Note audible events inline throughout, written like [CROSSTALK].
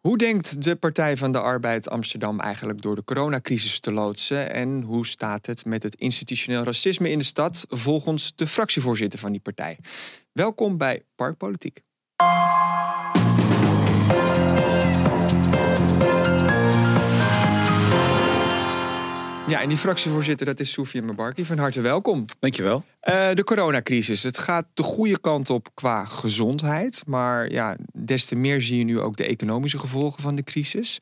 Hoe denkt de Partij van de Arbeid Amsterdam eigenlijk door de coronacrisis te loodsen? En hoe staat het met het institutioneel racisme in de stad volgens de fractievoorzitter van die partij? Welkom bij Parkpolitiek. Ja, en die fractievoorzitter, dat is Soufia Mabarki. Van harte welkom. Dankjewel. Uh, de coronacrisis. Het gaat de goede kant op qua gezondheid. Maar ja, des te meer zie je nu ook de economische gevolgen van de crisis.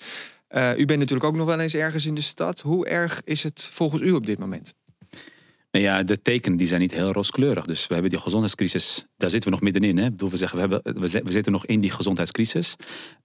Uh, u bent natuurlijk ook nog wel eens ergens in de stad. Hoe erg is het volgens u op dit moment? Ja, de tekenen die zijn niet heel rooskleurig. Dus we hebben die gezondheidscrisis, daar zitten we nog middenin. Hè? Ik bedoel, we, zeggen, we, hebben, we zitten nog in die gezondheidscrisis.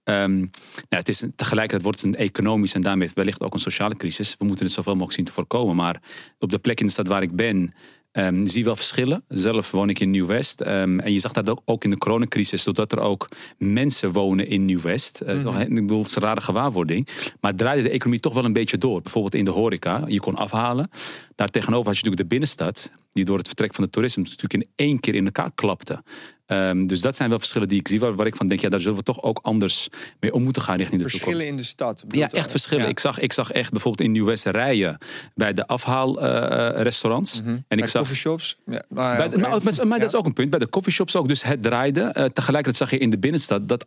Um, nou, het is, tegelijkertijd wordt het een economisch en daarmee wellicht ook een sociale crisis. We moeten het zoveel mogelijk zien te voorkomen. Maar op de plek in de stad waar ik ben, Um, zie wel verschillen. Zelf woon ik in Nieuw-West. Um, en je zag dat ook in de coronacrisis, doordat er ook mensen wonen in Nieuw-West. Mm -hmm. Ik bedoel, het is een rare gewaarwording. Maar draaide de economie toch wel een beetje door. Bijvoorbeeld in de horeca, je kon afhalen. Daartegenover had je natuurlijk de binnenstad, die door het vertrek van de toerisme natuurlijk in één keer in elkaar klapte. Um, dus dat zijn wel verschillen die ik zie, waar, waar, ik van denk, ja, daar zullen we toch ook anders mee om moeten gaan richting de verschillen toekomst. Verschillen in de stad? Ja, echt verschillen. Ja. Ik, zag, ik zag echt bijvoorbeeld in Nieuw-West rijen bij de afhaalrestaurants. Uh, mm -hmm. En ik zag coffeeshops. Ja, nou, bij, nou, maar, maar dat is ook een punt. Bij de coffeeshops ook. Dus het draaide. Uh, tegelijkertijd zag je in de binnenstad dat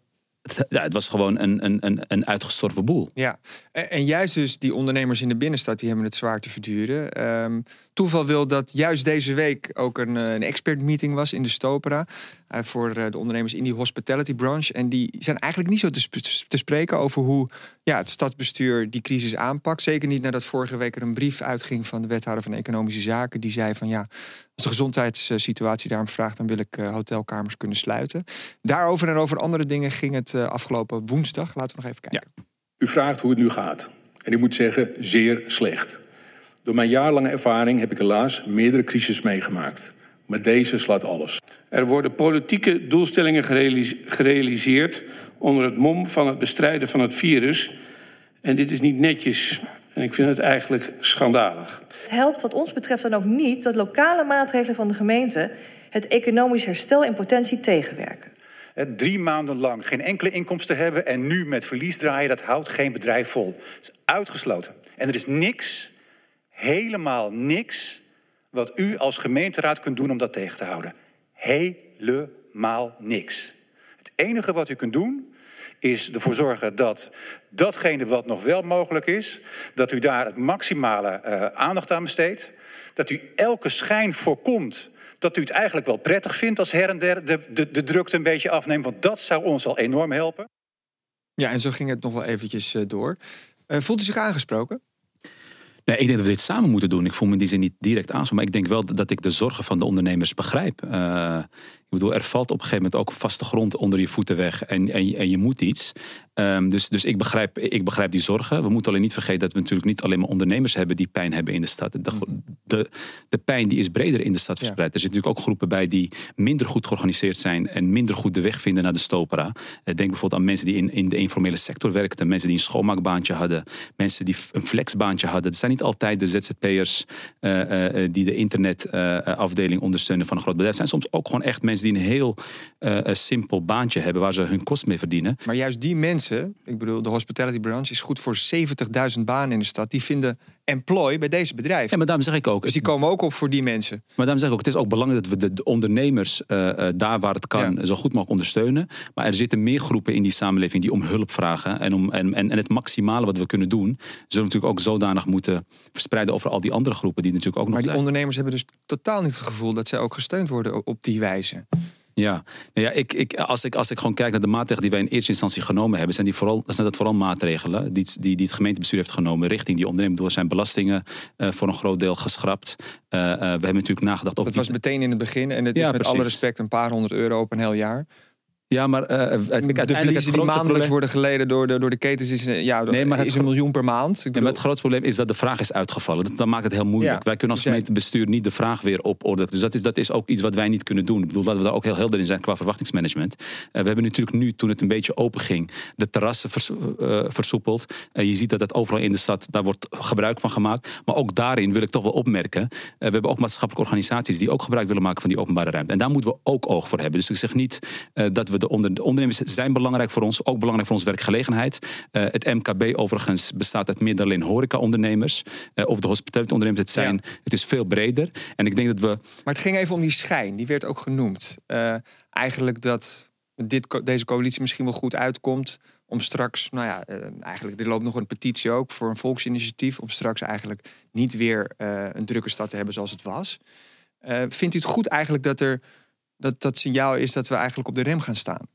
ja, het was gewoon een, een, een, een uitgestorven boel. Ja, en, en, juist dus die ondernemers in de binnenstad... die hebben het zwaar te verduren. Um, toeval wil dat juist deze week ook een, een expertmeeting was in de Stopera... Uh, voor de ondernemers in die hospitality branche. En die zijn eigenlijk niet zo te, sp te spreken over hoe ja, het stadsbestuur die crisis aanpakt. Zeker niet nadat vorige week er een brief uitging van de wethouder van Economische Zaken. Die zei van ja, als de gezondheidssituatie daarom vraagt... dan wil ik uh, hotelkamers kunnen sluiten. Daarover en over andere dingen ging het uh, afgelopen woensdag. Laten we nog even kijken. Ja. U vraagt hoe het nu gaat. En ik moet zeggen, zeer slecht. Door mijn jaarlange ervaring heb ik helaas meerdere crises meegemaakt. Maar deze slaat alles. Er worden politieke doelstellingen gerealiseerd onder het mom van het bestrijden van het virus. En dit is niet netjes. En ik vind het eigenlijk schandalig. Het helpt wat ons betreft dan ook niet dat lokale maatregelen van de gemeente het economisch herstel in potentie tegenwerken. Drie maanden lang geen enkele inkomsten hebben en nu met verlies draaien, dat houdt geen bedrijf vol. Dat is uitgesloten. En er is niks, helemaal niks, wat u als gemeenteraad kunt doen om dat tegen te houden. Helemaal niks. Het enige wat u kunt doen is ervoor zorgen dat datgene wat nog wel mogelijk is, dat u daar het maximale uh, aandacht aan besteedt. Dat u elke schijn voorkomt dat u het eigenlijk wel prettig vindt als her en der de, de, de drukte een beetje afneemt. Want dat zou ons al enorm helpen. Ja, en zo ging het nog wel eventjes uh, door. Uh, voelt u zich aangesproken? Nee, ik denk dat we dit samen moeten doen. Ik voel me in die zin niet direct aangesproken. Maar ik denk wel dat ik de zorgen van de ondernemers begrijp. Uh, ik bedoel, er valt op een gegeven moment ook vaste grond onder je voeten weg. En, en, en je moet iets. Um, dus dus ik, begrijp, ik begrijp die zorgen. We moeten alleen niet vergeten dat we natuurlijk niet alleen maar ondernemers hebben die pijn hebben in de stad. De, de, de pijn die is breder in de stad verspreid. Ja. Er zitten natuurlijk ook groepen bij die minder goed georganiseerd zijn en minder goed de weg vinden naar de stopera. Uh, denk bijvoorbeeld aan mensen die in, in de informele sector werkten, mensen die een schoonmaakbaantje hadden, mensen die een flexbaantje hadden. Het zijn niet altijd de ZZP'ers uh, uh, die de internetafdeling ondersteunen van een groot bedrijf. Het zijn soms ook gewoon echt mensen die een heel simpel baantje hebben waar ze hun kost mee verdienen. Maar juist die mensen, ik bedoel, de hospitality branche is goed voor 70.000 banen in de stad. Die vinden employ bij deze bedrijven. Ja, maar daarom zeg ik ook. Dus die komen ook op voor die mensen. Maar daarom zeg ik ook, het is ook belangrijk dat we de ondernemers uh, daar waar het kan ja. zo goed mogelijk ondersteunen. Maar er zitten meer groepen in die samenleving die om hulp vragen. En, om, en, en, en het maximale wat we kunnen doen, zullen we natuurlijk ook zodanig moeten verspreiden over al die andere groepen die natuurlijk ook nog Maar die zijn. ondernemers hebben dus totaal niet het gevoel dat zij ook gesteund worden op die wijze. Ja, nou ja ik, ik, als, ik, als ik gewoon kijk naar de maatregelen die wij in eerste instantie genomen hebben, zijn, die vooral, zijn dat vooral maatregelen die, die, die het gemeentebestuur heeft genomen richting die onderneming. Door zijn belastingen uh, voor een groot deel geschrapt. Uh, uh, we hebben natuurlijk nagedacht over. Dat was meteen in het begin en het ja, is met precies. alle respect een paar honderd euro op een heel jaar. Ja, maar uh, uiteindelijk de verliezen die maandelijks probleem... worden geleden door de, door de ketens is, ja, nee, maar is een miljoen per maand. Ik bedoel... nee, maar het grootste probleem is dat de vraag is uitgevallen. Dat, dat maakt het heel moeilijk. Ja, wij kunnen als gemeentebestuur niet de vraag weer op orde. Dus dat is, dat is ook iets wat wij niet kunnen doen. Ik bedoel dat we daar ook heel helder in zijn qua verwachtingsmanagement. Uh, we hebben natuurlijk nu, toen het een beetje open ging, de terrassen vers, uh, versoepeld. je ziet dat het overal in de stad, daar wordt gebruik van gemaakt. Maar ook daarin wil ik toch wel opmerken. we hebben ook maatschappelijke organisaties die ook gebruik willen maken van die openbare ruimte. En daar moeten we ook oog voor hebben. Dus ik zeg niet dat we de, onder, de ondernemers zijn belangrijk voor ons, ook belangrijk voor onze werkgelegenheid. Uh, het MKB overigens bestaat uit meer dan alleen horeca-ondernemers uh, of de hospitality-ondernemers. Het, zijn, ja. het is veel breder. En ik denk dat we. Maar het ging even om die schijn, die werd ook genoemd. Uh, eigenlijk dat dit, deze coalitie misschien wel goed uitkomt om straks, nou ja, eigenlijk, er loopt nog een petitie ook voor een volksinitiatief, om straks eigenlijk niet weer een drukke stad te hebben zoals het was. Vindt u het goed eigenlijk dat er dat dat signaal is dat we eigenlijk op de rem gaan staan?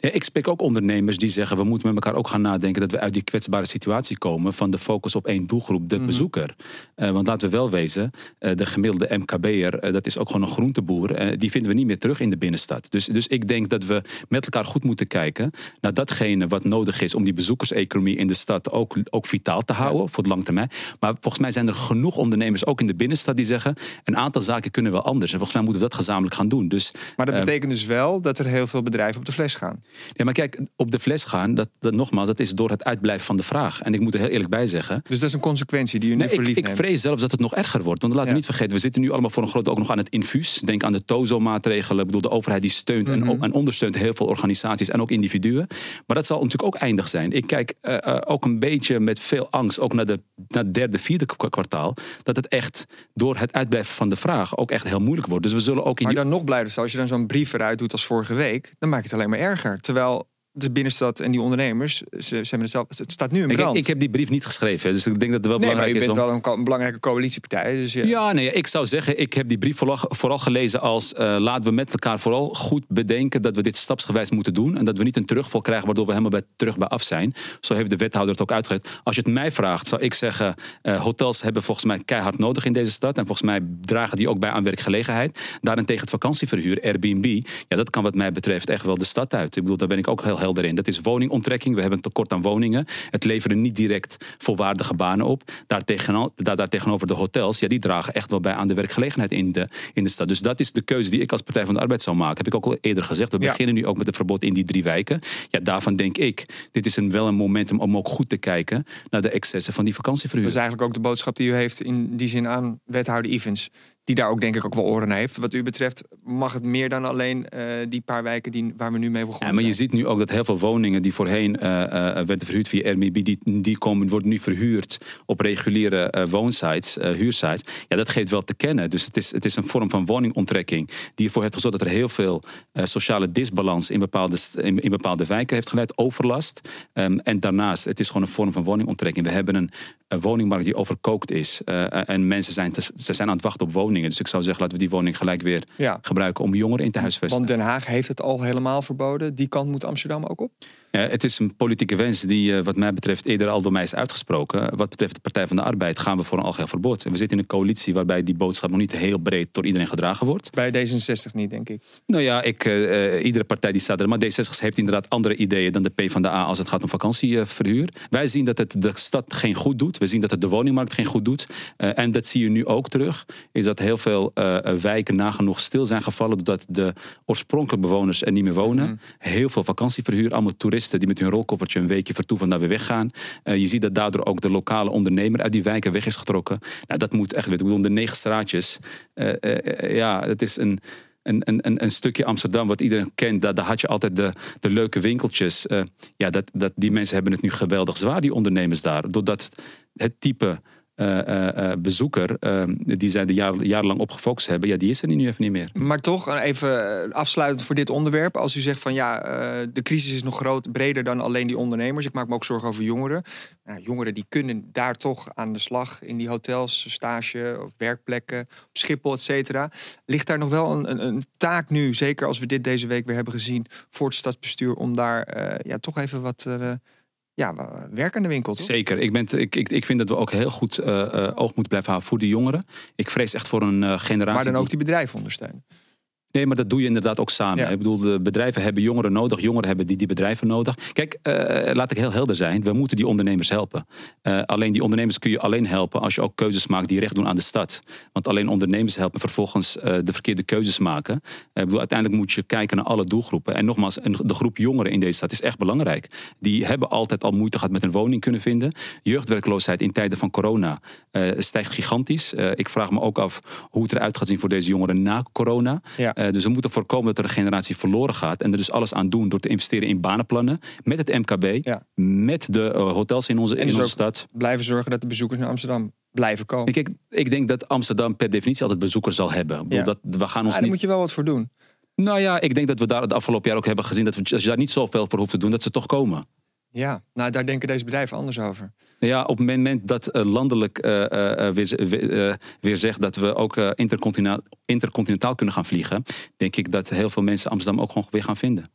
Ja, ik spreek ook ondernemers die zeggen we moeten met elkaar ook gaan nadenken dat we uit die kwetsbare situatie komen van de focus op één doelgroep, de mm -hmm. bezoeker. Uh, want laten we wel wezen, uh, de gemiddelde MKB'er, uh, dat is ook gewoon een groenteboer, die vinden we niet meer terug in de binnenstad. Dus, dus ik denk dat we met elkaar goed moeten kijken naar datgene wat nodig is om die bezoekerseconomie in de stad ook, ook vitaal te houden ja. voor het termijn. Maar volgens mij zijn er genoeg ondernemers ook in de binnenstad die zeggen een aantal zaken kunnen wel anders. En volgens mij moeten we dat gezamenlijk gaan doen. Dus, maar dat betekent dus wel dat er heel veel bedrijven op de fles gaan. Ja, maar kijk, op de fles gaan, dat, dat nogmaals, dat is door het uitblijven van de vraag. En ik moet er heel eerlijk bij zeggen. Dus dat is een consequentie die u nu nee, ik, ik vrees zelfs dat het nog erger wordt. Want laten we ja. niet vergeten, we zitten nu allemaal voor een groot deel ook nog aan het infuus. Denk aan de TOZO-maatregelen. Ik bedoel, de overheid die steunt mm -hmm. en, en, ondersteunt heel veel organisaties en ook individuen. Maar dat zal natuurlijk ook eindig zijn. Ik kijk uh, uh, ook een beetje met veel angst, ook naar, de, naar het derde, vierde kwartaal, dat het echt door het uitblijven van de vraag ook echt heel moeilijk wordt. Dus we zullen ook in maar dan nog blijven, als je dan zo'n brief eruit doet als vorige week, dan maak je het alleen maar erger. Terwijl de binnenstad en die ondernemers, ze, ze hebben het zelf. Het staat nu in brand. Ik, ik, heb die brief niet geschreven, dus ik denk dat het wel nee, belangrijk maar je is. bent om... wel een, een, belangrijke coalitiepartij. Dus ja. ja, nee, ik zou zeggen, ik heb die brief vooral, vooral gelezen als uh, laten we met elkaar vooral goed bedenken dat we dit stapsgewijs moeten doen en dat we niet een terugval krijgen waardoor we helemaal bij, terug bij af zijn. Zo heeft de wethouder het ook uitgelegd. Als je het mij vraagt, zou ik zeggen, uh, hotels hebben volgens mij keihard nodig in deze stad en volgens mij dragen die ook bij aan werkgelegenheid. Daarentegen het vakantieverhuur, Airbnb, ja, dat kan wat mij betreft echt wel de stad uit. Ik bedoel, daar ben ik ook heel helder in. Dat is woning ontrekking. We hebben een tekort aan woningen. Het leveren niet direct volwaardige banen op. Daartegen, daar, daar tegenover de hotels, ja, die dragen echt wel bij aan de werkgelegenheid in de, in de stad. Dus dat is de keuze die ik als Partij van de Arbeid zou maken. Heb ik ook al eerder gezegd. We ja. beginnen nu ook met het verbod in die drie wijken. Ja, daarvan denk ik, dit is een, wel een momentum om ook goed te kijken naar de excessen van die vakantieverhuur. Dat is eigenlijk ook de boodschap die u heeft in die zin aan wethouder Evans die daar ook denk ik ook wel oren heeft. Wat u betreft mag het meer dan alleen uh, die paar wijken die, waar we nu mee begonnen ja, maar je ziet nu ook dat heel veel woningen die voorheen uh, uh, werden verhuurd via Airbnb, die, die komen, worden nu verhuurd op reguliere woonsites, huursites. Ja, dat geeft wel te kennen. Dus het is, het is een vorm van woningonttrekking die ervoor heeft gezorgd dat er heel veel sociale disbalans in bepaalde, in, in, bepaalde wijken heeft geleid, overlast. Um, en daarnaast, het is gewoon een vorm van woningonttrekking. We hebben een, een woningmarkt die overkookt is en mensen zijn, te, ze zijn aan het wachten op woningen. Dus ik zou zeggen, laten we die woning gelijk weer ja. gebruiken om jongeren in te huisvesten. Want Den Haag heeft het al helemaal verboden. Die kant moet Amsterdam ook op? Ja, het is een politieke wens die wat mij betreft eerder al door mij is uitgesproken. Wat betreft de Partij van de Arbeid gaan we voor een algeheel verbod. En we zitten in een coalitie waarbij die boodschap nog niet heel breed door iedereen gedragen wordt. Bij D66 niet, denk ik. Nou ja, ik, uh, iedere partij die staat er. Maar D66 heeft inderdaad andere ideeën dan de PvdA als het gaat om vakantieverhuur. Wij zien dat het de stad geen goed doet. We zien dat het de woningmarkt geen goed doet. Uh, en dat zie je nu ook terug. Is dat heel veel uh, wijken nagenoeg stil zijn gevallen. Doordat de oorspronkelijke bewoners er niet meer wonen. Mm. Heel veel vakantieverhuur. Allemaal toeristen die met hun rolkoffertje een weekje vertoeven naar weer weggaan. Uh, je ziet dat daardoor ook de lokale ondernemer uit die wijken weg is getrokken. Nou, dat moet echt. Ik bedoel, de negen straatjes. Uh, uh, ja, het is een. Een, een, een, stukje Amsterdam wat iedereen kent. Daar, daar had je altijd de, de leuke winkeltjes. Ja, dat, dat, die mensen hebben het nu geweldig zwaar, die ondernemers daar. Doordat het type uh, uh, bezoeker die zij de jaar, jarenlang op gefocust hebben, ja, die is er nu even niet meer. Maar toch, even afsluitend voor dit onderwerp. Als u zegt van ja, de crisis is nog groot, breder dan alleen die ondernemers. Ik maak me ook zorgen over jongeren. Nou, jongeren die kunnen daar toch aan de slag in die hotels, stage of werkplekken, op Schiphol, et cetera. Ligt daar nog wel een, een, een, taak nu, zeker als we dit deze week weer hebben gezien, voor het stadsbestuur, om daar ja, toch even wat ja, werk aan de winkel. Toch? Zeker. Ik, ben, ik, ik, ik vind dat we ook heel goed uh, uh, oog moeten blijven houden voor de jongeren. Ik vrees echt voor een uh, generatie. Maar dan ook die bedrijven ondersteunen. Nee, maar dat doe je inderdaad ook samen. Ja. Ik bedoel, de bedrijven hebben jongeren nodig. Jongeren hebben die, die bedrijven nodig. Kijk, uh, laat ik heel helder zijn. We moeten die ondernemers helpen. Uh, alleen die ondernemers kun je alleen helpen als je ook keuzes maakt die recht doen aan de stad. Want alleen ondernemers helpen vervolgens uh, de verkeerde keuzes maken. ik bedoel, uiteindelijk moet je kijken naar alle doelgroepen. En nogmaals, de groep jongeren in deze stad is echt belangrijk. Die hebben altijd al moeite gehad met een woning kunnen vinden. Jeugdwerkloosheid in tijden van corona stijgt gigantisch. ik vraag me ook af hoe het eruit gaat zien voor deze jongeren na corona. Ja. Eh, dus we moeten voorkomen dat er een generatie verloren gaat. En er dus alles aan doen door te investeren in banenplannen. Met het MKB. Ja. Met de eh, hotels in onze, En in dus onze stad. Blijven zorgen dat de bezoekers naar Amsterdam blijven komen. Kijk, ik denk dat Amsterdam per definitie altijd bezoekers zal hebben. Ja. dat, we gaan ons Ja, daar niet moet je wel wat voor doen. Nou ja, ik denk dat we daar het afgelopen jaar ook hebben gezien dat we, als je daar niet zoveel voor hoeft te doen, dat ze toch komen. Ja, nou daar denken deze bedrijven anders over. Ja, op het moment dat eh, landelijk eh, eh, weer, weer, zegt dat we ook intercontinentaal, kunnen gaan vliegen, denk ik dat heel veel mensen Amsterdam ook gewoon weer gaan vinden.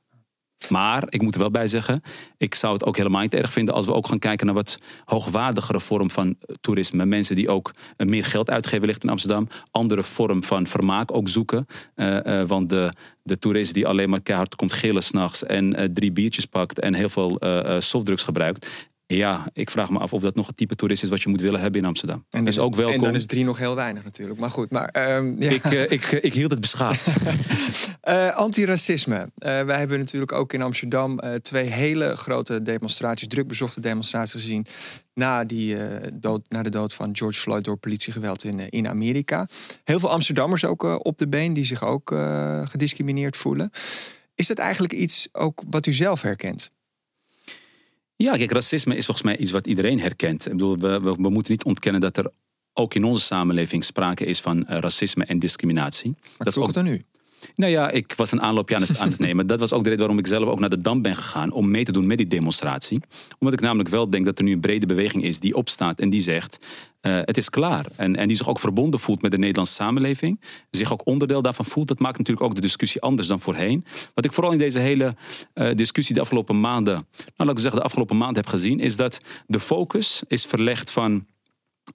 Maar ik moet er wel bij zeggen, ik zou het ook helemaal niet erg vinden als we ook gaan kijken naar wat hoogwaardigere vorm van toerisme. Mensen die ook meer geld uitgeven ligt in Amsterdam, andere vorm van vermaak ook zoeken. Want de, de toerist die alleen maar keihard komt gillen s'nachts en drie biertjes pakt en heel veel softdrugs gebruikt. Ja, ik vraag me af of dat nog het type toerist is wat je moet willen hebben in Amsterdam. En is dan ook welkom. En dan is drie nog heel weinig natuurlijk. Maar goed, maar ehm, ja. ik, eh, ik, ik hield het beschaafd. [LAUGHS] Eh, antiracisme. Eh, wij hebben natuurlijk ook in Amsterdam eh, twee hele grote demonstraties, druk bezochte demonstraties gezien. Na, die, eh, dood, na de dood van George Floyd door politiegeweld in, eh, in Amerika. Heel veel Amsterdammers ook eh, op de been die zich ook eh, gediscrimineerd voelen. Is dat eigenlijk iets ook wat u zelf herkent? Ja, kijk, racisme is volgens mij iets wat iedereen herkent. Ik bedoel, we, we, we moeten niet ontkennen dat er ook in onze samenleving sprake is van eh, racisme en discriminatie. Maar dat is ook het aan u. Nou ja, ik was een aanloopje aan het, aan het [LAUGHS] nemen. Dat was ook de reden waarom ik zelf ook naar de Dam ben gegaan. Om mee te doen met die demonstratie. Omdat ik namelijk wel denk dat er nu een brede beweging is die opstaat en die zegt. eh, het is klaar. En, en die zich ook verbonden voelt met de Nederlandse samenleving. Zich ook onderdeel daarvan voelt. Dat maakt natuurlijk ook de discussie anders dan voorheen. Wat ik vooral in deze hele eh, discussie de afgelopen maanden. Nou, laat ik zeggen, de afgelopen maand heb gezien. Is dat de focus is verlegd van.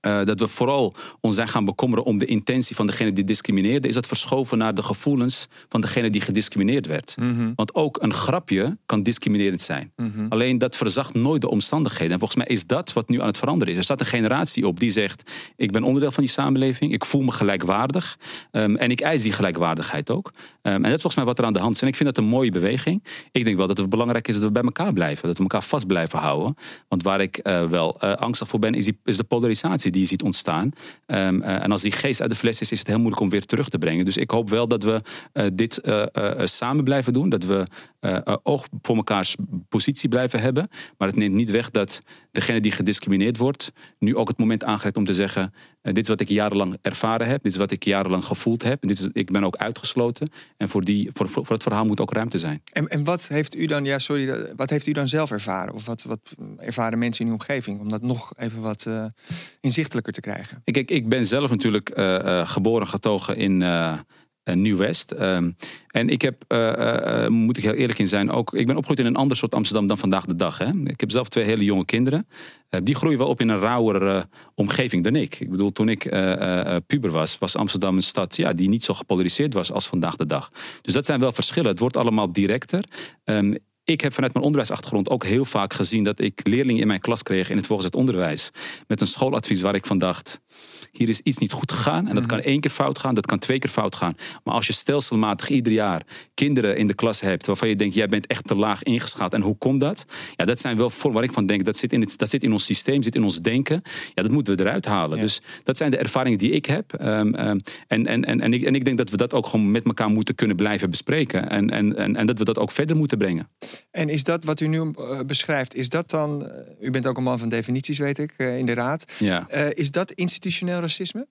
Eh, dat we vooral ons zijn gaan bekommeren om de intentie van degene die discrimineerde, is dat verschoven naar de gevoelens van degene die gediscrimineerd werd. Want ook een grapje kan discriminerend zijn. Alleen dat verzacht nooit de omstandigheden. En volgens mij is dat wat nu aan het veranderen is. Er staat een generatie op die zegt: Ik ben onderdeel van die samenleving, ik voel me gelijkwaardig ehm, en ik eis die gelijkwaardigheid ook. Ehm, en dat is volgens mij wat er aan de hand is. En ik vind dat een mooie beweging. Ik denk wel dat het belangrijk is dat we bij elkaar blijven, dat we elkaar vast blijven houden. Want waar ik eh, wel eh, angstig voor ben, is, die, is de polarisatie die je ziet ontstaan. Ehm, eh, en als die geest uit de fles is, is het heel moeilijk om weer terug te brengen. Dus ik hoop wel dat we eh, dit eh, samen blijven doen. Dat we oog voor mekaars positie blijven hebben. Maar het neemt niet weg dat degene die gediscrimineerd wordt, nu ook het moment aangrijpt om te zeggen: Dit is wat ik jarenlang ervaren heb, dit is wat ik jarenlang gevoeld heb. En dit is, ik ben ook uitgesloten. En voor, die, voor, voor het verhaal moet ook ruimte zijn. En, en wat heeft u dan, ja, sorry, wat heeft u dan zelf ervaren? Of wat, wat ervaren mensen in uw omgeving? Om dat nog even wat inzichtelijker te krijgen. Kijk, ik ben zelf natuurlijk eh, eh, geboren getogen in eh, Nieuw-West. Ehm, en ik heb, moet ik heel eerlijk in zijn, ook, ik ben opgegroeid in een ander soort Amsterdam dan vandaag de dag. Hè. Ik heb zelf twee hele jonge kinderen. Die groeien wel op in een rauwere omgeving dan ik. Ik bedoel, toen ik puber was, was Amsterdam een stad ja, die niet zo gepolariseerd was als vandaag de dag. Dus dat zijn wel verschillen. Het wordt allemaal directer. Ehm, ik heb vanuit mijn onderwijsachtergrond ook heel vaak gezien dat ik leerlingen in mijn klas kreeg in het voorgezet onderwijs. Met een schooladvies waar ik van dacht. Hier is iets niet goed gegaan. En dat kan één keer fout gaan, dat kan twee keer fout gaan. Maar als je stelselmatig ieder jaar kinderen in de klas hebt waarvan je denkt, jij bent echt te laag ingeschaald. En hoe komt dat? Ja, dat zijn wel vormen waar ik van denk, dat zit in, het, dat zit in ons systeem, zit in ons denken. Ja, dat moeten we eruit halen. Dus dat zijn de ervaringen die ik heb. Ehm, ehm, en, en, en, en, ik, en ik denk dat we dat ook gewoon met elkaar moeten kunnen blijven bespreken. En, en, en, en dat we dat ook verder moeten brengen. En is dat wat u nu eh, beschrijft, is dat dan, eh, u bent ook een man van definities, weet ik, eh, in de raad. Ja. Is dat institutioneel racisme?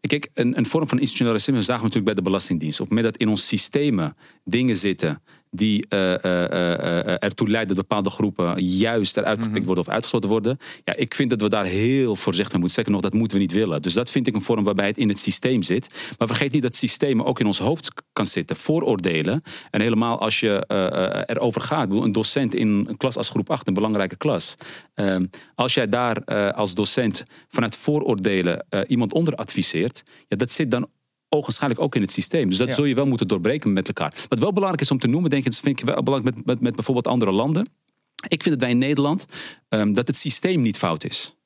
Kijk, een, een vorm van institutioneel racisme zagen we natuurlijk bij de Belastingdienst. Op het moment dat in ons systemen dingen zitten die eh, eh, eh, ertoe leiden dat bepaalde groepen juist eruit gepikt worden of uitgesloten worden. Ja, ik vind dat we daar heel voorzichtig mee moeten. Zeker nog, dat moeten we niet willen. Dus dat vind ik een vorm waarbij het in het systeem zit. Maar vergeet niet dat systemen ook in ons hoofd kan zitten. Vooroordelen. En helemaal als je erover gaat. Bedoel, Een docent in een klas als groep 8, een belangrijke klas. Ehm, als jij daar als docent vanuit vooroordelen iemand onder adviseert. Ja, dat zit dan ogenschijnlijk ook in het systeem. Dus dat Ja. zul je wel moeten doorbreken met elkaar. Wat wel belangrijk is om te noemen, denk ik, dat vind ik wel belangrijk met, met, met bijvoorbeeld andere landen. Ik vind dat wij in Nederland, ehm, dat het systeem niet fout is.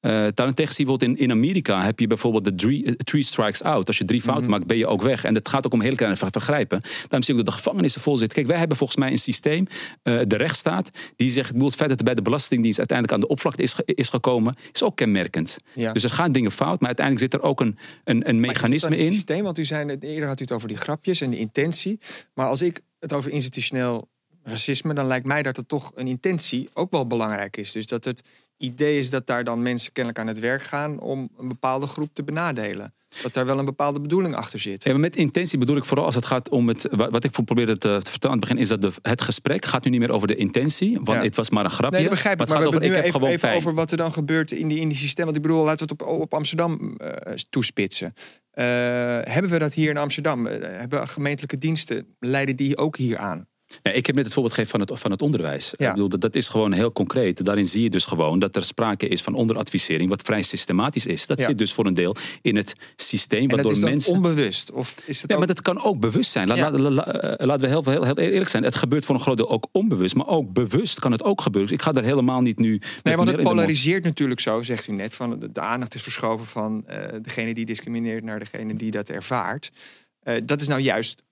Uh, daarentegen zie je bijvoorbeeld in, in Amerika heb je bijvoorbeeld de three, eh, three strikes out. Als je drie fouten Mhm. maakt, ben je ook weg. En het gaat ook om hele kleine ver- vergrijpen. Daarom zie je ook dat de gevangenissen vol zitten. Kijk, wij hebben volgens mij een systeem, eh, de rechtsstaat, die zegt, ik het feit dat er bij de Belastingdienst uiteindelijk aan de oppervlakte is, is gekomen, is ook kenmerkend. Ja. Dus er gaan dingen fout, maar uiteindelijk zit er ook een, een, een het mechanisme dan het in. systeem, want u zei eerder had u het over die grapjes en de intentie. Maar als ik het over institutioneel racisme, dan lijkt mij dat er toch een intentie ook wel belangrijk is. Dus dat het idee is dat daar dan mensen kennelijk aan het werk gaan om een bepaalde groep te benadelen. Dat daar wel een bepaalde bedoeling achter zit. Ja, met intentie bedoel ik vooral als het gaat om het. Wat ik probeerde te, te vertellen aan het begin, is dat de, het gesprek gaat nu niet meer over de intentie. Want Ja. het was maar een grapje. Nee, begrijp ik. Maar Maar het we gaat over, ik heb even, gewoon even over wat er dan gebeurt in die, in die systeem. Want ik bedoel, laten we het op, op Amsterdam eh, toespitsen. Eh, hebben we dat hier in Amsterdam? Eh, hebben gemeentelijke diensten, leiden die ook hier aan? Ik heb net het voorbeeld gegeven van het, van het onderwijs. Ja. Ik bedoel, dat, dat is gewoon heel concreet. Daarin zie je dus gewoon dat er sprake is van onderadvisering, wat vrij systematisch is. Dat Ja. zit dus voor een deel in het systeem, waardoor is mensen. onbewust? Of is het Ja, ook... maar dat kan ook bewust zijn. Laat, Ja. laat- la- eh, laten we heel, heel, heel eerlijk zijn. Het gebeurt voor een groot deel ook onbewust, maar ook bewust kan het ook gebeuren. Ik ga daar helemaal niet nu. Nee, want het polariseert natuurlijk zo, zegt u net. Van de, de aandacht is verschoven van eh, degene die discrimineert naar degene die dat ervaart. Eh, dat is nou juist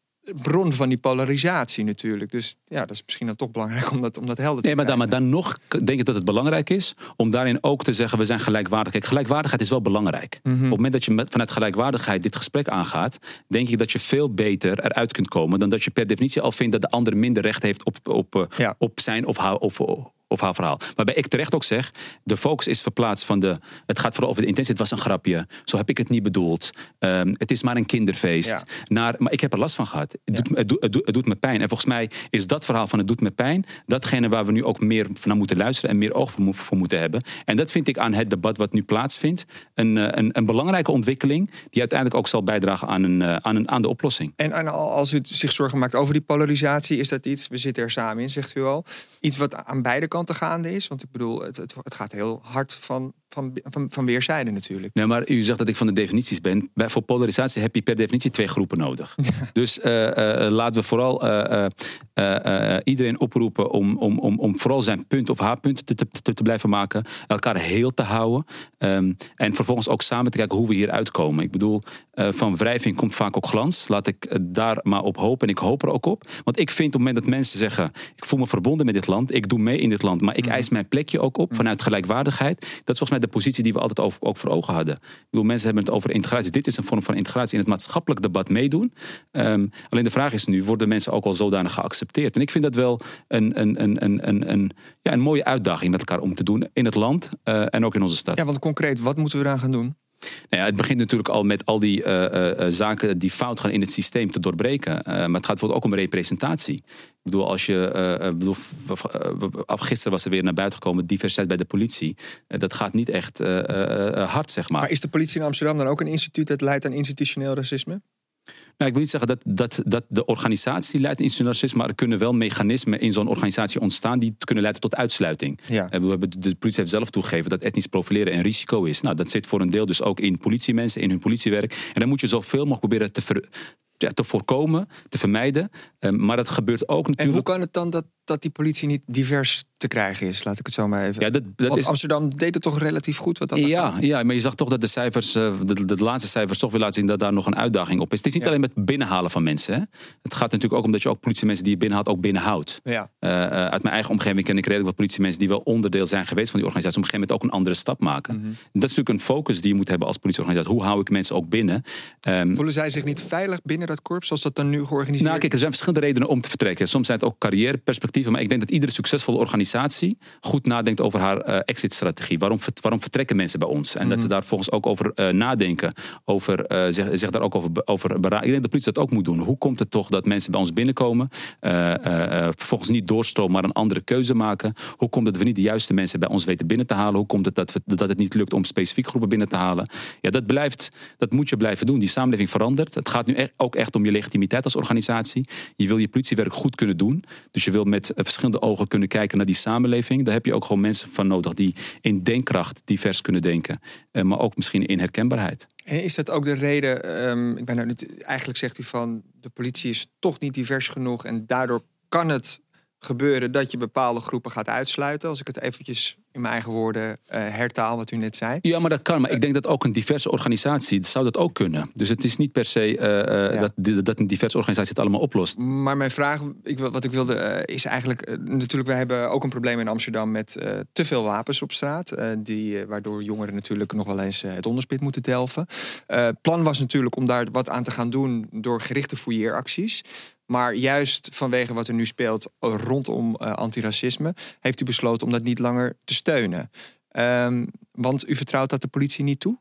bron van die polarisatie natuurlijk. Dus ja, dat is misschien dan toch belangrijk om dat, om dat helder te Nee, maar dan, maar dan nog denk ik dat het belangrijk is om daarin ook te zeggen: we zijn gelijkwaardig. Kijk, gelijkwaardigheid is wel belangrijk. Mhm. Op het moment dat je met, vanuit gelijkwaardigheid dit gesprek aangaat, denk ik dat je veel beter eruit kunt komen dan dat je per definitie al vindt dat de ander minder recht heeft op, op, eh, Ja. op zijn of haar. Of, of haar verhaal. Waarbij ik terecht ook zeg, de focus is verplaatst van de... Het gaat vooral over de intentie. Het was een grapje. Zo heb ik het niet bedoeld. Ehm, het is maar een kinderfeest. Ja. Naar, maar ik heb er last van gehad. Het, doet, me- het, doet, het, doet, het doet me pijn. En volgens mij is dat verhaal van het doet me pijn... datgene waar we nu ook meer naar moeten luisteren... en meer oog voor, voor moeten hebben. En dat vind ik aan het debat wat nu plaatsvindt... een, eh, een, een belangrijke ontwikkeling... die uiteindelijk ook zal bijdragen aan, een, eh, aan, een, aan de oplossing. En, en al- als u zich zorgen maakt over die polarisatie, is dat iets, we zitten er samen in, zegt u al, iets wat aan beide kanten gaande is? Want ik bedoel, het, het, het gaat heel hard van, van, van, van weerszijden natuurlijk. Nee, maar u zegt dat ik van de definities ben. Bij, voor polarisatie heb je per definitie twee groepen nodig. Dus eh, eh, laten we vooral eh, eh, eh, eh, iedereen oproepen om, om, om, om vooral zijn punt of haar punt te, te, te, blijven maken. Elkaar heel te houden. Ehm, en vervolgens ook samen te kijken hoe we hier uitkomen. Ik bedoel, eh, van wrijving komt vaak ook glans. Laat ik eh, daar maar op hopen. En ik hoop er ook op. Want ik vind op het moment dat mensen zeggen... ik voel me verbonden met dit land. Ik doe mee in dit land. Maar ik eis mijn plekje ook op vanuit gelijkwaardigheid. Dat is volgens mij de positie die we altijd over, ook voor ogen hadden. Ik bedoel, mensen hebben het over integratie. Dit is een vorm van integratie in het maatschappelijk debat meedoen. Ehm, alleen de vraag is nu, worden mensen ook al zodanig geaccepteerd? En ik vind dat wel een, een, een, een, een, een, ja, een mooie uitdaging met elkaar om te doen. In het land eh, en ook in onze stad. Ja, want concreet, wat moeten we eraan gaan doen? Nou ja, het begint natuurlijk al met al die eh, eh, eh, zaken die fout gaan in het systeem te doorbreken. Maar het gaat bijvoorbeeld ook om representatie. Ik bedoel, als je. bedoel, gisteren was er weer naar buiten gekomen diversiteit bij de politie. Dat gaat niet echt hard, zeg maar. Maar is de politie in Amsterdam dan ook een instituut dat leidt aan institutioneel racisme? Nou, ik wil niet zeggen dat, dat, dat de organisatie leidt in racisme, maar er kunnen wel mechanismen in zo'n organisatie ontstaan die kunnen leiden tot uitsluiting. Ja. We hebben, de politie heeft zelf toegegeven dat etnisch profileren een risico is. Nou, dat zit voor een deel dus ook in politiemensen, in hun politiewerk. En dan moet je zoveel mogelijk proberen te, ver- ja, te voorkomen, te vermijden. Eh, maar dat gebeurt ook En natuurlijk. hoe kan het dan dat, dat die politie niet divers te krijgen is? Laat ik het zo maar even. Ja, dat, dat Want is, Amsterdam deed het toch relatief goed wat dat ja, ja, maar je zag toch dat de cijfers, eh, de, de laatste cijfers, toch weer laten zien dat daar nog een uitdaging op is. Het is niet Ja. alleen met binnenhalen van mensen. Hè. Het gaat natuurlijk ook om dat je ook politiemensen die je binnenhaalt ook binnenhoudt. Ja. Eh, eh, uit mijn eigen omgeving ken ik redelijk wat politiemensen die wel onderdeel zijn geweest van die organisatie. Op een gegeven moment ook een andere stap maken. Mhm. Dat is natuurlijk een focus die je moet hebben als politieorganisatie. Hoe hou ik mensen ook binnen? Ehm, Voelen zij zich niet veilig binnen dat korps zoals dat dan nu georganiseerd nou, kijk, er zijn verschillende redenen om te vertrekken. Soms zijn het ook carrièreperspectieven. Maar ik denk dat iedere succesvolle organisatie goed nadenkt over haar eh, exit-strategie. Waarom, waarom vertrekken mensen bij ons? En dat Mhm. ze daar volgens ook over eh, nadenken. Over, eh, zich, zich daar ook over, over beraden. Ik denk dat de politie dat ook moet doen. Hoe komt het toch dat mensen bij ons binnenkomen? vervolgens niet doorstromen, maar een andere keuze maken. Hoe komt het dat we niet de juiste mensen bij ons weten binnen te halen? Hoe komt het dat, we, dat het niet lukt om specifiek groepen binnen te halen? Ja, dat, blijft, dat moet je blijven doen. Die samenleving verandert. Het gaat nu e- ook echt om je legitimiteit als organisatie. Je wil je politiewerk goed kunnen doen. Dus je wil met eh, verschillende ogen kunnen kijken naar die samenleving. Daar heb je ook gewoon mensen van nodig die in denkkracht divers kunnen denken. Eh, maar ook misschien in herkenbaarheid. En is dat ook de reden, ehm, ik ben nou niet, eigenlijk zegt u van de politie is toch niet divers genoeg en daardoor kan het gebeuren dat je bepaalde groepen gaat uitsluiten, als ik het eventjes in mijn eigen woorden, uh, hertaal wat u net zei. Ja, maar dat kan. Maar ik denk dat ook een diverse organisatie zou dat ook kunnen. Dus het is niet per se uh, dat, dat een diverse organisatie het allemaal oplost. Maar mijn vraag, ik, wat ik wilde, is eigenlijk... natuurlijk, wij hebben ook een probleem in Amsterdam met te veel wapens op straat. die, waardoor jongeren natuurlijk nog wel eens het onderspit moeten delven. Het plan was natuurlijk om daar wat aan te gaan doen... door gerichte fouilleeracties. Maar juist vanwege wat er nu speelt rondom uh, antiracisme, heeft u besloten om dat niet langer te steunen. Um, want u vertrouwt dat de politie niet toe?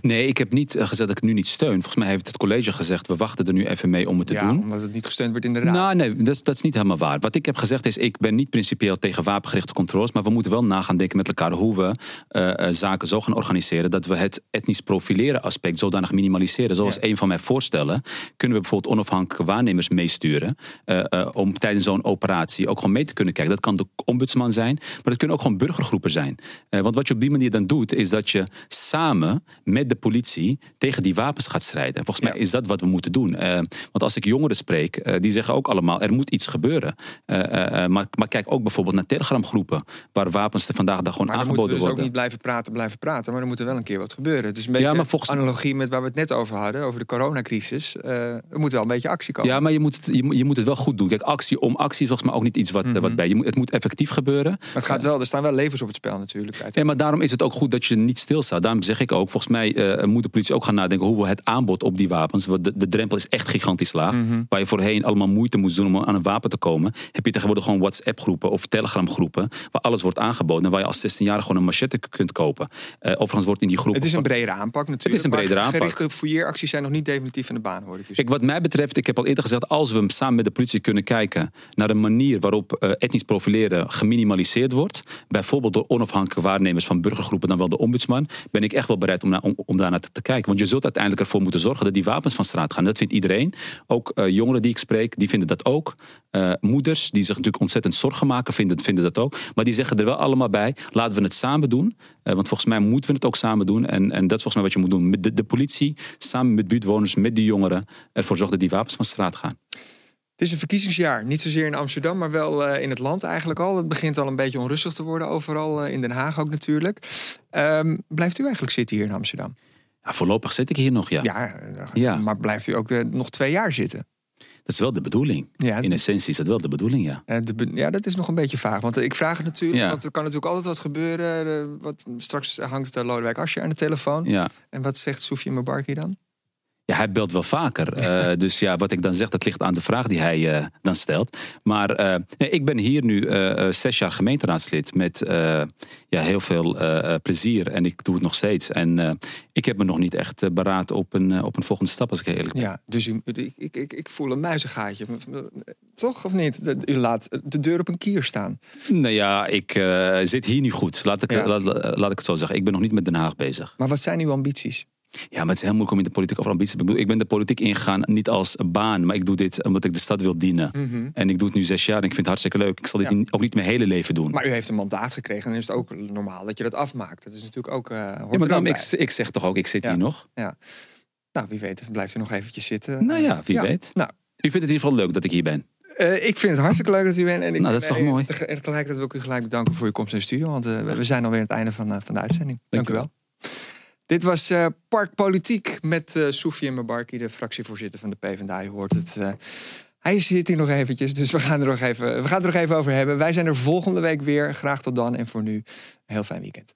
Nee, ik heb niet eh, gezegd dat ik het nu niet steun. Volgens mij heeft het college gezegd, we wachten er nu even mee om het te ja, doen. omdat het niet gesteund wordt in de raad. Nou, nee, dat is, dat is niet helemaal waar. Wat ik heb gezegd is, ik ben niet principieel tegen wapengerichte controles, maar we moeten wel nagaan denken met elkaar hoe we uh, zaken zo gaan organiseren dat we het etnisch profileren aspect zodanig minimaliseren. Zoals een van mijn voorstellen, kunnen we bijvoorbeeld onafhankelijke waarnemers meesturen uh, om tijdens zo'n operatie ook gewoon mee te kunnen kijken. Dat kan de ombudsman zijn, maar dat kunnen ook gewoon burgergroepen zijn. want wat je op die manier dan doet, is dat je samen met de politie tegen die wapens gaat strijden. Volgens mij is dat wat we moeten doen. Uh, want als ik jongeren spreek, uh, die zeggen ook allemaal: er moet iets gebeuren. Uh, maar, maar, kijk ook bijvoorbeeld naar telegramgroepen, waar wapens er vandaag daar gewoon maar aangeboden worden. Maar dus ook niet blijven praten, blijven praten, maar er moet er wel een keer wat gebeuren. Het is een beetje ja, maar volgens... analogie met waar we het net over hadden, over de coronacrisis. er moet wel een beetje actie komen. Ja, maar je moet, het, je, je, moet het wel goed doen. Kijk, actie om actie is volgens mij ook niet iets wat, mm -hmm. wat bij. Je moet, het moet effectief gebeuren. Maar het gaat wel, er staan wel levens op het spel natuurlijk. Ja, maar daarom is het ook goed dat je niet stilstaat. Daarom zeg ik ook, volgens mij uh, moet de politie ook gaan nadenken hoe we het aanbod op die wapens. Want de, de drempel is echt gigantisch laag. Mm Waar je voorheen allemaal moeite moest doen om aan een wapen te komen. Heb je tegenwoordig gewoon WhatsApp-groepen of Telegram-groepen. Waar alles wordt aangeboden. En waar je als 16-jarige gewoon een machette kunt kopen. Uh, overigens wordt in die groepen. Het is een bredere aanpak natuurlijk. Het is een bredere aanpak. Gerichte fouilleeracties zijn nog niet definitief in de baan, hoor ik dus. Kijk, wat mij betreft, ik heb al eerder gezegd. Als we samen met de politie kunnen kijken naar een manier waarop uh, etnisch profileren geminimaliseerd wordt. Bijvoorbeeld door onafhankelijke waarnemers van burgergroepen, dan wel de ombudsman. Ben ik echt wel bereid om, na, om, daar naar te kijken. Want je zult uiteindelijk ervoor moeten zorgen dat die wapens van straat gaan. Dat vindt iedereen. Ook uh, jongeren die ik spreek, die vinden dat ook. Uh, moeders die zich natuurlijk ontzettend zorgen maken, vinden, vinden dat ook. Maar die zeggen er wel allemaal bij, laten we het samen doen. Uh, want volgens mij moeten we het ook samen doen. En, en dat is volgens mij wat je moet doen. Met de, de politie, samen met buurtwoners, met de jongeren. Ervoor zorgen dat die wapens van straat gaan. Het is een verkiezingsjaar. Niet zozeer in Amsterdam, maar wel uh, in het land eigenlijk al. Het begint al een beetje onrustig te worden overal. Uh, in Den Haag ook natuurlijk. Um, blijft u eigenlijk zitten hier in Amsterdam? Ja, voorlopig zit ik hier nog, ja. Ja, ja. maar blijft u ook de, nog twee jaar zitten? Dat is wel de bedoeling. Ja, in essentie is dat wel de bedoeling, ja. De, ja, dat is nog een beetje vaag. Want ik vraag het natuurlijk, ja. want er kan natuurlijk altijd wat gebeuren. Wat, straks hangt de Lodewijk Asscher aan de telefoon. Ja. En wat zegt Soefje Mabarki dan? Ja, hij belt wel vaker. Uh, [LAUGHS] dus ja, wat ik dan zeg, dat ligt aan de vraag die hij uh, dan stelt. Maar uh, nee, ik ben hier nu zes jaar gemeenteraadslid met ja, heel veel plezier. En ik doe het nog steeds. En ik heb me nog niet echt beraad op een, op een volgende stap, als ik eerlijk ben. Ja, dus u, ik, ik, ik, ik voel een muizengaatje. Toch of niet? U laat de deur op een kier staan. Nou ja, ik zit hier niet goed. Laat ik, ja. laat, laat ik het zo zeggen. Ik ben nog niet met Den Haag bezig. Maar wat zijn uw ambities? Ja, maar het is heel moeilijk om in de politiek over ambitie. Ik, bedoel, ik ben de politiek ingegaan niet als baan, maar ik doe dit omdat ik de stad wil dienen. Mm -hmm. En ik doe het nu zes jaar en ik vind het hartstikke leuk. Ik zal dit ja. ook niet mijn hele leven doen. Maar u heeft een mandaat gekregen en dan is het ook normaal dat je dat afmaakt. Dat is natuurlijk ook. Uh, ja, maar dan, ik, ik zeg toch ook, ik zit ja. hier nog. Ja. Nou, wie weet, blijft u nog eventjes zitten. Nou ja, wie weet. Nou. U vindt het in ieder geval leuk dat ik hier ben. Uh, ik vind het hartstikke leuk dat u bent. En ik nou, dat is toch mooi. Tegelijkertijd wil ik u gelijk bedanken voor uw komst in de studio. Want uh, we zijn alweer aan het einde van, van de uitzending. Dank, Dank u wel. Dit was uh, Park Politiek met uh, Soufiane Mabarki, de fractievoorzitter van de PvdA. Je hoort het. Uh, hij zit hier nog eventjes, dus we gaan, er nog even, we gaan het er nog even over hebben. Wij zijn er volgende week weer. Graag tot dan en voor nu een heel fijn weekend.